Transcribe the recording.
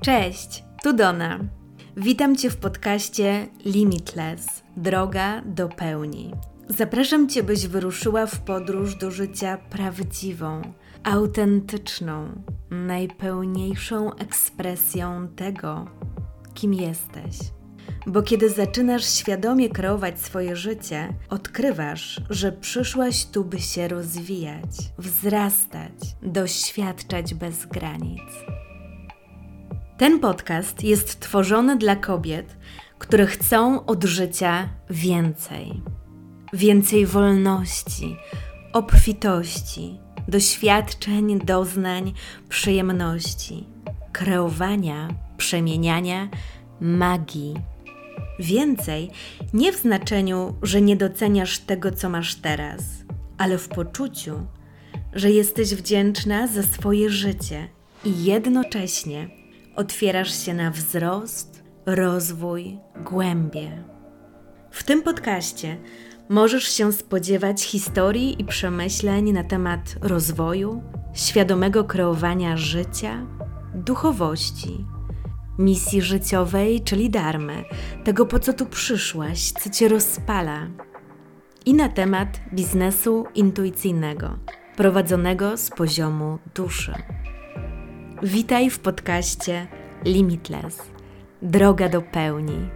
Cześć, tu Dona. Witam Cię w podcaście Limitless Droga do pełni. Zapraszam Cię, byś wyruszyła w podróż do życia prawdziwą, autentyczną, najpełniejszą ekspresją tego, kim jesteś. Bo kiedy zaczynasz świadomie kreować swoje życie, odkrywasz, że przyszłaś tu, by się rozwijać, wzrastać, doświadczać bez granic. Ten podcast jest tworzony dla kobiet, które chcą od życia więcej. Więcej wolności, obfitości, doświadczeń, doznań, przyjemności, kreowania, przemieniania, magii. Więcej nie w znaczeniu, że nie doceniasz tego, co masz teraz, ale w poczuciu, że jesteś wdzięczna za swoje życie i jednocześnie otwierasz się na wzrost, rozwój, głębie. W tym podcaście możesz się spodziewać historii i przemyśleń na temat rozwoju, świadomego kreowania życia, duchowości, misji życiowej, czyli darmy, tego po co tu przyszłaś, co cię rozpala, i na temat biznesu intuicyjnego, prowadzonego z poziomu duszy. Witaj w podcaście Limitless. Droga do pełni